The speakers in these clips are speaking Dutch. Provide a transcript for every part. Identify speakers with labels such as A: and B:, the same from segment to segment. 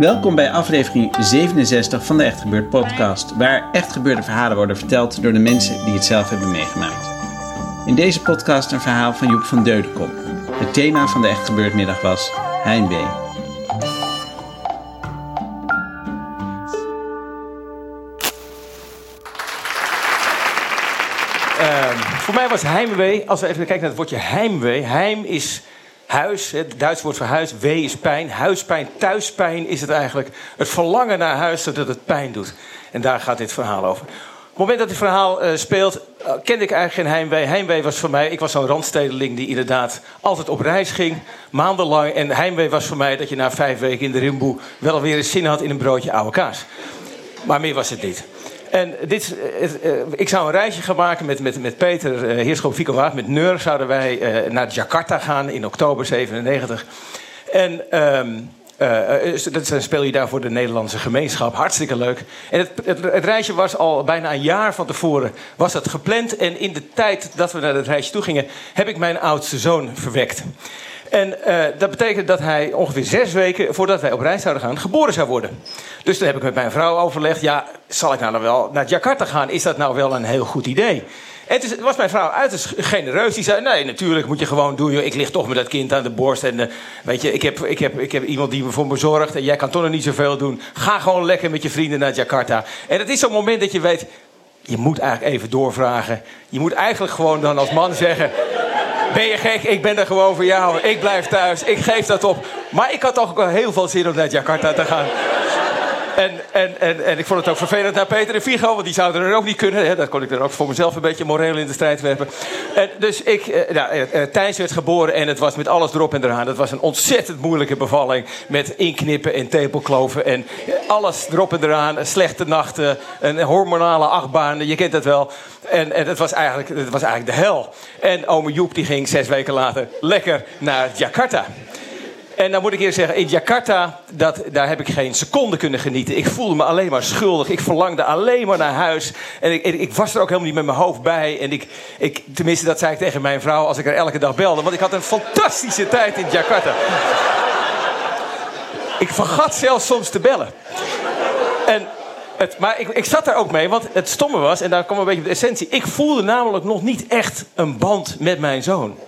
A: Welkom bij aflevering 67 van de Echt Gebeurd podcast, waar echt gebeurde verhalen worden verteld door de mensen die het zelf hebben meegemaakt. In deze podcast een verhaal van Joep van Deudekom. Het thema van de Echt Gebeurd middag was heimwee.
B: Ehm, voor mij was heimwee, als we even kijken naar het woordje heimwee. Heim is huis, het Duits woord voor huis. Wee is pijn. Huispijn, thuispijn is het eigenlijk. Het verlangen naar huis zodat het pijn doet. En daar gaat dit verhaal over. Op het moment dat dit verhaal eh, speelt, eh, kende ik eigenlijk geen heimwee. Heimwee was voor mij, ik was zo'n randstedeling die inderdaad altijd op reis ging, maandenlang. En heimwee was voor mij dat je na vijf weken in de rimboe wel weer eens zin had in een broodje oude kaas. Maar meer was het niet. En dit, eh, eh, ik zou een reisje gaan maken met, met, met Peter uh, Heerschop Waard. Met Neur zouden wij naar Jakarta gaan in oktober 97. En ehm, dan speel je daar voor de Nederlandse gemeenschap. Hartstikke leuk. En het, het, het, reisje was al bijna een jaar van tevoren was dat gepland. En in de tijd dat we naar het reisje toe gingen... heb ik mijn oudste zoon verwekt. En uh, dat betekent dat hij ongeveer zes weken voordat wij op reis zouden gaan, geboren zou worden. Dus toen heb ik met mijn vrouw overlegd: ja, zal ik nou wel naar Jakarta gaan? Is dat nou wel een heel goed idee? En toen was mijn vrouw uiterst genereus. Die zei: Nee, natuurlijk moet je gewoon doen. Ik lig toch met dat kind aan de borst. En uh, weet je, ik heb, ik, heb, ik heb iemand die me voor me zorgt. En jij kan toch nog niet zoveel doen. Ga gewoon lekker met je vrienden naar Jakarta. En het is zo'n moment dat je weet. Je moet eigenlijk even doorvragen. Je moet eigenlijk gewoon dan als man zeggen: ben je gek? Ik ben er gewoon voor jou. Ik blijf thuis. Ik geef dat op. Maar ik had toch wel heel veel zin om naar Jakarta te gaan. En, en, en, en ik vond het ook vervelend naar Peter en Vigo, want die zouden er ook niet kunnen. Hè. Dat kon ik er ook voor mezelf een beetje moreel in de strijd werpen. En dus ik, eh, nou, eh, eh, Thijs werd geboren en het was met alles erop en eraan. Het was een ontzettend moeilijke bevalling. Met inknippen en tepelkloven en alles erop en eraan. Slechte nachten, een hormonale achtbaan, je kent het wel. En, en het, was eigenlijk, het was eigenlijk de hel. En ome Joep die ging zes weken later lekker naar Jakarta. En dan moet ik eerst zeggen, in Jakarta, dat, daar heb ik geen seconde kunnen genieten. Ik voelde me alleen maar schuldig. Ik verlangde alleen maar naar huis. En ik, ik, was er ook helemaal niet met mijn hoofd bij. En ik, ik, tenminste, dat zei ik tegen mijn vrouw als ik er elke dag belde. Want ik had een fantastische tijd in Jakarta. ik vergat zelfs soms te bellen. En het, maar ik, ik zat daar ook mee, want het stomme was, en daar kwam een beetje op de essentie. Ik voelde namelijk nog niet echt een band met mijn zoon.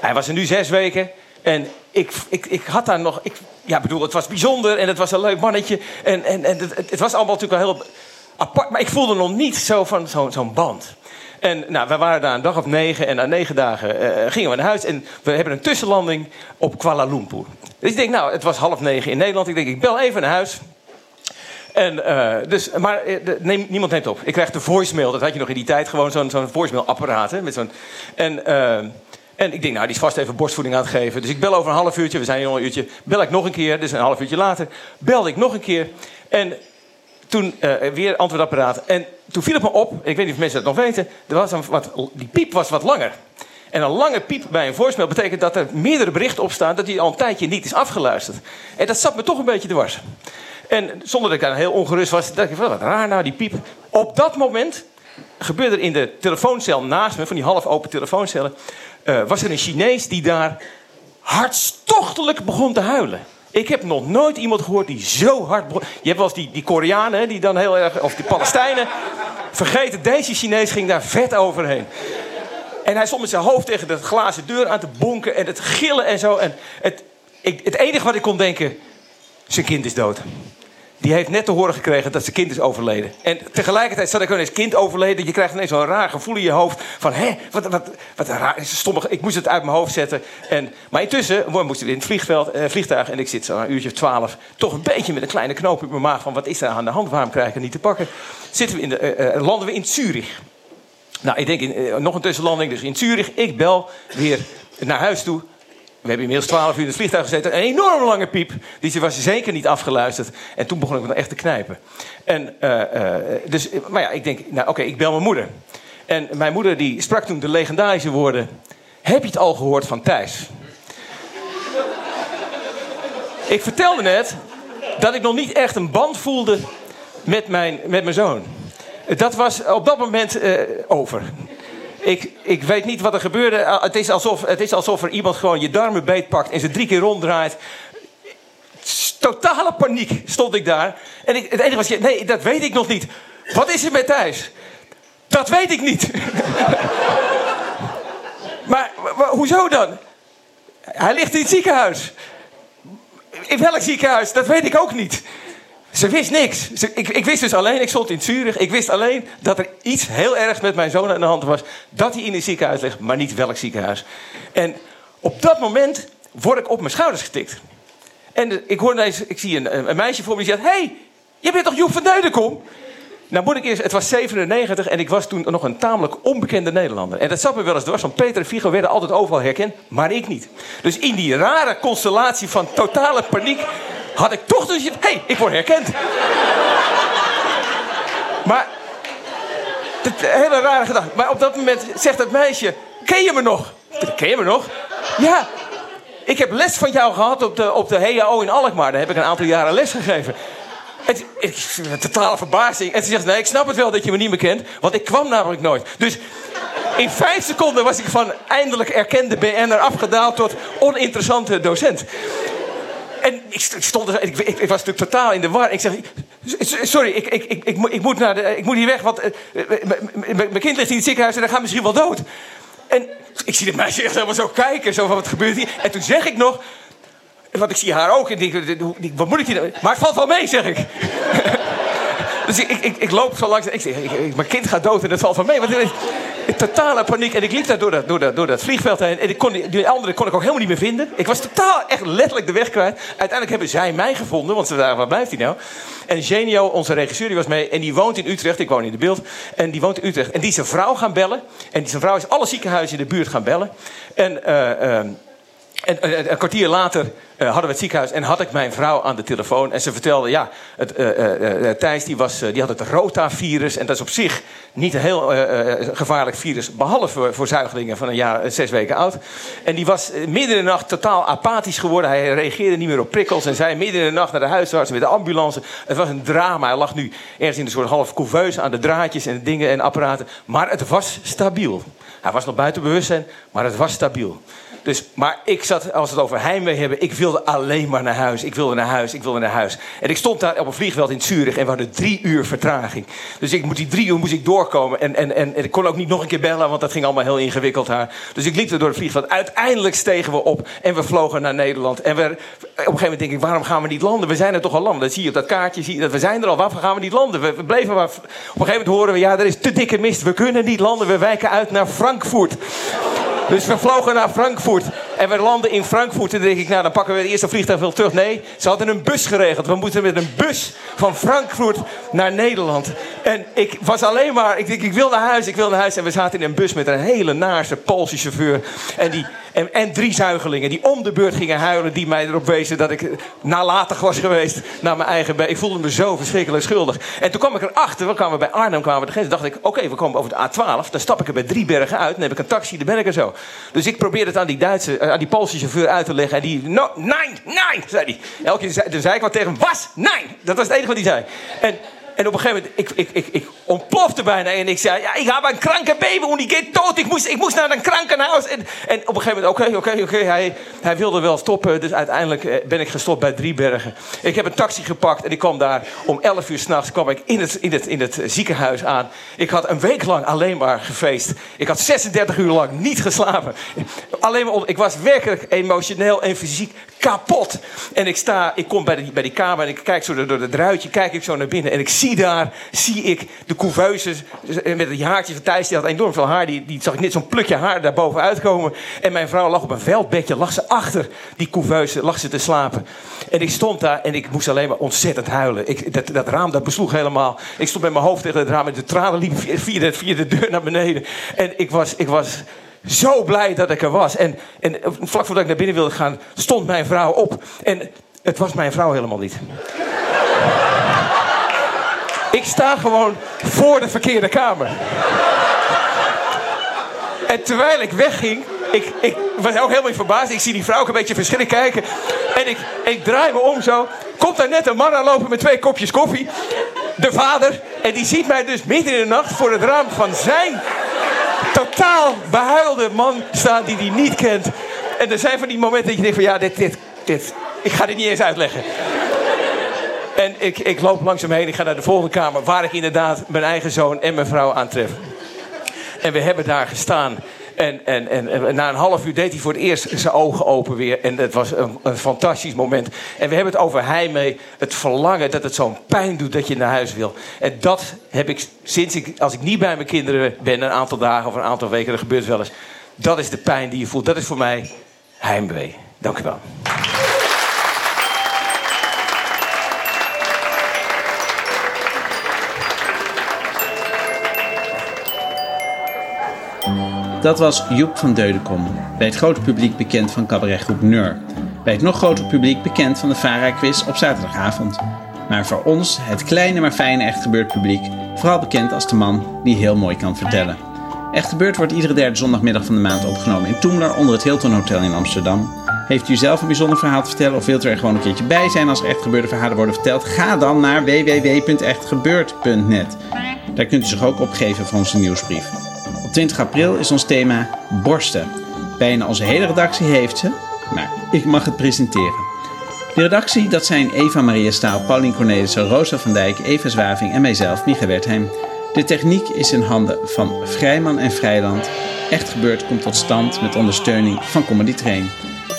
B: Hij was er nu zes weken. En ik, ik, ik had daar nog. Ik, ja, bedoel, het was bijzonder en het was een leuk mannetje. En, en, en het, het was allemaal natuurlijk wel heel apart. Maar ik voelde nog niet zo van zo'n zo'n band. En nou, we waren daar een dag of negen en na negen dagen uh, gingen we naar huis. En we hebben een tussenlanding op Kuala Lumpur. Dus ik denk, nou, het was half negen in Nederland. Ik denk, ik bel even naar huis. En, uh, dus, maar neem, niemand neemt op. Ik krijg de voicemail. Dat had je nog in die tijd. Gewoon zo'n zo'n voicemail-apparaat. Met zo'n, en... En ik denk, nou, die is vast even borstvoeding aan het geven. Dus ik bel over een half uurtje, we zijn hier al een uurtje. Bel ik nog een keer, dus een half uurtje later. Belde ik nog een keer. En toen uh, weer antwoordapparaat. En toen viel het me op, ik weet niet of mensen dat nog weten. Er was een wat, die piep was wat langer. En een lange piep bij een voicemail betekent dat er meerdere berichten op staan... dat die al een tijdje niet is afgeluisterd. En dat zat me toch een beetje dwars. En zonder dat ik daar heel ongerust was, dacht ik, wat raar nou, die piep. Op dat moment gebeurde er in de telefooncel naast me, van die half open telefooncellen, uh, was er een Chinees die daar hartstochtelijk begon te huilen. Ik heb nog nooit iemand gehoord die zo hard begon. Je hebt wel eens die, die Koreanen, die dan heel erg. of die Palestijnen. Vergeten, deze Chinees ging daar vet overheen. En hij stond met zijn hoofd tegen de glazen deur aan te bonken en het gillen en zo. En het, ik, het enige wat ik kon denken: zijn kind is dood. Die heeft net te horen gekregen dat zijn kind is overleden. En tegelijkertijd zat ik ineens kind overleden. Je krijgt ineens zo'n raar gevoel in je hoofd. Van, hé, wat, wat, wat raar, stommig. Ik moest het uit mijn hoofd zetten. En, maar intussen we in het vliegveld, eh, vliegtuig. En ik zit zo een uurtje of twaalf. Toch een beetje met een kleine knoop in mijn maag. Van, wat is er aan de hand? Waarom krijg ik het niet te pakken? Zitten we in de, eh, eh, landen we in Zurich. Nou, ik denk in, eh, nog een tussenlanding. Dus in Zurich. Ik bel weer naar huis toe. We hebben inmiddels 12 uur in het vliegtuig gezeten. Een enorm lange piep. Die was zeker niet afgeluisterd. En toen begon ik me echt te knijpen. En, eh, eh, dus, maar ja, ik denk, nou oké, ik bel mijn moeder. En mijn moeder die sprak toen de legendarische woorden... Heb je het al gehoord van Thijs? ik vertelde net dat ik nog niet echt een band voelde met mijn, met mijn zoon. Dat was op dat moment eh, over. Ik, ik weet niet wat er gebeurde. Uh, Het is, alsof, het is alsof er iemand gewoon je darmen beetpakt en ze drie keer ronddraait. Totale paniek stond ik daar. En ik, het enige was, nee, dat weet ik nog niet. Wat is er met Thijs? Dat weet ik niet. maar hoezo dan? Hij ligt in het ziekenhuis. In welk ziekenhuis? Dat weet ik ook niet. Ze wist niks. Ze- ik, ik wist dus alleen, ik stond in Zurich. Ik wist alleen dat er iets heel ergs met mijn zoon aan de hand was. Dat hij in een ziekenhuis ligt, maar niet welk ziekenhuis. En op dat moment word ik op mijn schouders getikt. En ik, hoor ineens, ik zie een, een meisje voor me die zegt... Hey, je bent toch Joep van Deudekom? Nou moet ik eerst, het was 97 en ik was toen nog een tamelijk onbekende Nederlander. En dat zat me wel eens dwars, want Peter en Figo werden altijd overal herkend, maar ik niet. Dus in die rare constellatie van totale paniek had ik toch dus... Hé, hey, ik word herkend. maar, het hele rare gedachte. Maar op dat moment zegt het meisje, ken je me nog? Ken je me nog? Ja, ik heb les van jou gehad op de, op de HAO in Alkmaar. Daar heb ik een aantal jaren les gegeven. En t- ik, een totale verbazing. En ze zegt, nee, ik snap het wel dat je me niet meer kent. Want ik kwam namelijk nooit. Dus in vijf seconden was ik van eindelijk erkende BN'er afgedaald tot oninteressante docent. En ik st- ik stond er, ik, ik, was natuurlijk totaal in de war. Ik zeg, "S- sorry, ik, ik, ik, ik, moet- naar de, ik moet hier weg, want eh, eh, mijn kind ligt in het ziekenhuis en hij gaat misschien wel dood. En ik zie de meisje echt helemaal zo kijken, zo van wat gebeurt hier. En toen zeg ik nog, want ik zie haar ook en denk, wat moet ik hier nou? Maar het valt wel mee, zeg ik. Dus ik, ik, ik, loop zo langs ik zeg, mijn kind gaat dood en het valt van mee. In totale paniek. En ik liep daar door dat, door dat, door dat vliegveld heen. En ik kon, die- andere kon ik ook helemaal niet meer vinden. Ik was totaal, echt letterlijk de weg kwijt. Uiteindelijk hebben zij mij gevonden, want ze dachten, waar blijft hij nou? En Genio, onze regisseur, die was mee. En die woont in Utrecht. Ik woon in de beeld. En die woont in Utrecht. En die is zijn vrouw gaan bellen. En die zijn vrouw is alle ziekenhuizen in de buurt gaan bellen. En... eh, ehm, en eh, een kwartier later eh, hadden we het ziekenhuis en had ik mijn vrouw aan de telefoon. En ze vertelde, ja, het, eh, Thijs die was, die had het rotavirus. En dat is op zich niet een heel gevaarlijk virus. Behalve voor, zuigelingen van een jaar, zes weken oud. En die was midden in de nacht totaal apathisch geworden. Hij reageerde niet meer op prikkels. En zei midden in de nacht naar de huisarts met de ambulance. Het was een drama. Hij lag nu ergens in een soort half couveuse aan de draadjes en dingen en apparaten. Maar het was stabiel. Hij was nog buiten bewustzijn, maar het was stabiel. Dus, maar ik zat, als we het over heimwee hebben, ik wilde alleen maar naar huis. Ik wilde naar huis, ik wilde naar huis. En ik stond daar op een vliegveld in Zurich en we hadden drie uur vertraging. Dus ik moet die drie uur moest ik doorkomen. En, en, en, ik kon ook niet nog een keer bellen, want dat ging allemaal heel ingewikkeld daar. Dus ik liep er door het vliegveld. Uiteindelijk stegen we op en we vlogen naar Nederland. En we, op een gegeven moment denk ik, waarom gaan we niet landen? We zijn er toch al landen. Dat zie je op dat kaartje. Zie dat we zijn er al. Waarvoor gaan we niet landen? We, we bleven maar. Op een gegeven moment horen we, ja, er is te dikke mist. We kunnen niet landen. We wijken uit naar Frankfurt. Dus we vlogen naar Frankfurt. En we landen in Frankfurt. En dan denk ik, nou, dan pakken we het eerste vliegtuig wel terug. Nee, ze hadden een bus geregeld. We moeten met een bus van Frankfurt naar Nederland. En ik was alleen maar, ik denk, ik wil naar huis, ik wil naar huis. En we zaten in een bus met een hele naarse Poolse chauffeur. En, die, en, en drie zuigelingen die om de beurt gingen huilen. Die mij erop wezen dat ik nalatig was geweest naar mijn eigen. Ik voelde me zo verschrikkelijk schuldig. En toen kwam ik erachter, we kwamen bij Arnhem, kwamen we de dacht ik, oké, we komen over de A12. Dan stap ik er bij Driebergen uit. Dan heb ik een taxi, dan ben ik er zo. Dus ik probeerde het aan die Duitse, eh, aan die Poolse chauffeur uit te leggen. En die, no, nein, nein, zei hij. Elke keer zei, zei ik wat tegen hem, was, nein. Dat was het enige wat hij zei. En, en op een gegeven moment, ik, ik, ik, ik ontplofte bijna. En ik zei, ja, ik heb een kranke baby en die gaat dood. Ik moest, ik moest naar een krankenhuis. En, en op een gegeven moment, oké, oké, oké. Hij, hij wilde wel stoppen. Dus uiteindelijk eh, ben ik gestopt bij Driebergen. Ik heb een taxi gepakt en ik kwam daar om 11 uur s'nachts kwam ik in het, in, het, in het ziekenhuis aan. Ik had een week lang alleen maar gefeest. Ik had 36 uur lang niet geslapen. Alleen maar, ik was werkelijk emotioneel en fysiek kapot. En ik sta, ik kom bij, die, bij die kamer en ik kijk zo door, het ruitje, kijk ik zo naar binnen. En ik zie daar, zie ik de couveuse met die haartjes van Thijs. Die had enorm veel haar. Die, die zag ik net zo'n plukje haar daarboven uitkomen. En mijn vrouw lag op een veldbedje, lag ze achter die couveuse, lag ze te slapen. En ik stond daar en ik moest alleen maar ontzettend huilen. Ik, dat, dat raam dat besloeg helemaal. Ik stond met mijn hoofd tegen het raam en de tranen liepen via via de deur naar beneden. En ik was, ik was zo blij dat ik er was. En, vlak voordat ik naar binnen wilde gaan, stond mijn vrouw op. En het was mijn vrouw helemaal niet. ik sta gewoon voor de verkeerde kamer. En terwijl ik wegging, ik, ik was ook helemaal verbaasd. Ik zie die vrouw ook een beetje verschrikt kijken. En ik, ik draai me om zo. Komt daar net een man aanlopen met twee kopjes koffie. De vader. En die ziet mij dus midden in de nacht voor het raam van zijn totaal behuilde man staan die hij niet kent. En er zijn van die momenten dat je denkt van ja, dit, dit, dit. Ik ga dit niet eens uitleggen. En ik, ik loop langzaam heen. Ik ga naar de volgende kamer. Waar ik inderdaad mijn eigen zoon en mijn vrouw aantref. En we hebben daar gestaan. En, en, en, na een half uur deed hij voor het eerst zijn ogen open weer. En het was een, een fantastisch moment. En we hebben het over heimwee. Het verlangen dat het zo'n pijn doet dat je naar huis wil. En dat heb ik sinds ik, als ik niet bij mijn kinderen ben, een aantal dagen of een aantal weken, dat gebeurt wel eens. Dat is de pijn die je voelt. Dat is voor mij heimwee. Dank u wel.
A: Dat was Joep van Deudekom, bij het grote publiek bekend van cabaretgroep Neur. Bij het nog grotere publiek bekend van de Vara-quiz op zaterdagavond. Maar voor ons, het kleine maar fijne Echt Gebeurd publiek, vooral bekend als de man die heel mooi kan vertellen. Echt Gebeurd wordt iedere derde zondagmiddag van de maand opgenomen in Toemler onder het Hilton Hotel in Amsterdam. Heeft u zelf een bijzonder verhaal te vertellen of wilt u er gewoon een keertje bij zijn als er echt gebeurde verhalen worden verteld? Ga dan naar www.echtgebeurd.net. Daar kunt u zich ook opgeven voor onze nieuwsbrief. 20 april is ons thema borsten. Bijna onze hele redactie heeft ze, maar ik mag het presenteren. De redactie, dat zijn Eva Maria Staal, Paulien Cornelissen, Rosa van Dijk, Eva Zwaving en mijzelf, Micha Wertheim. De techniek is in handen van Vrijman en Vrijland. Echt gebeurd komt tot stand met ondersteuning van Comedy Train.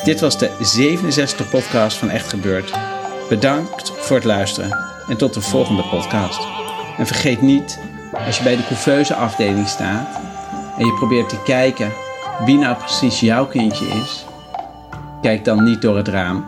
A: Dit was de 67e podcast van Echt Gebeurd. Bedankt voor het luisteren en tot de volgende podcast. En vergeet niet, als je bij de couveuse afdeling staat, en je probeert te kijken wie nou precies jouw kindje is, kijk dan niet door het raam,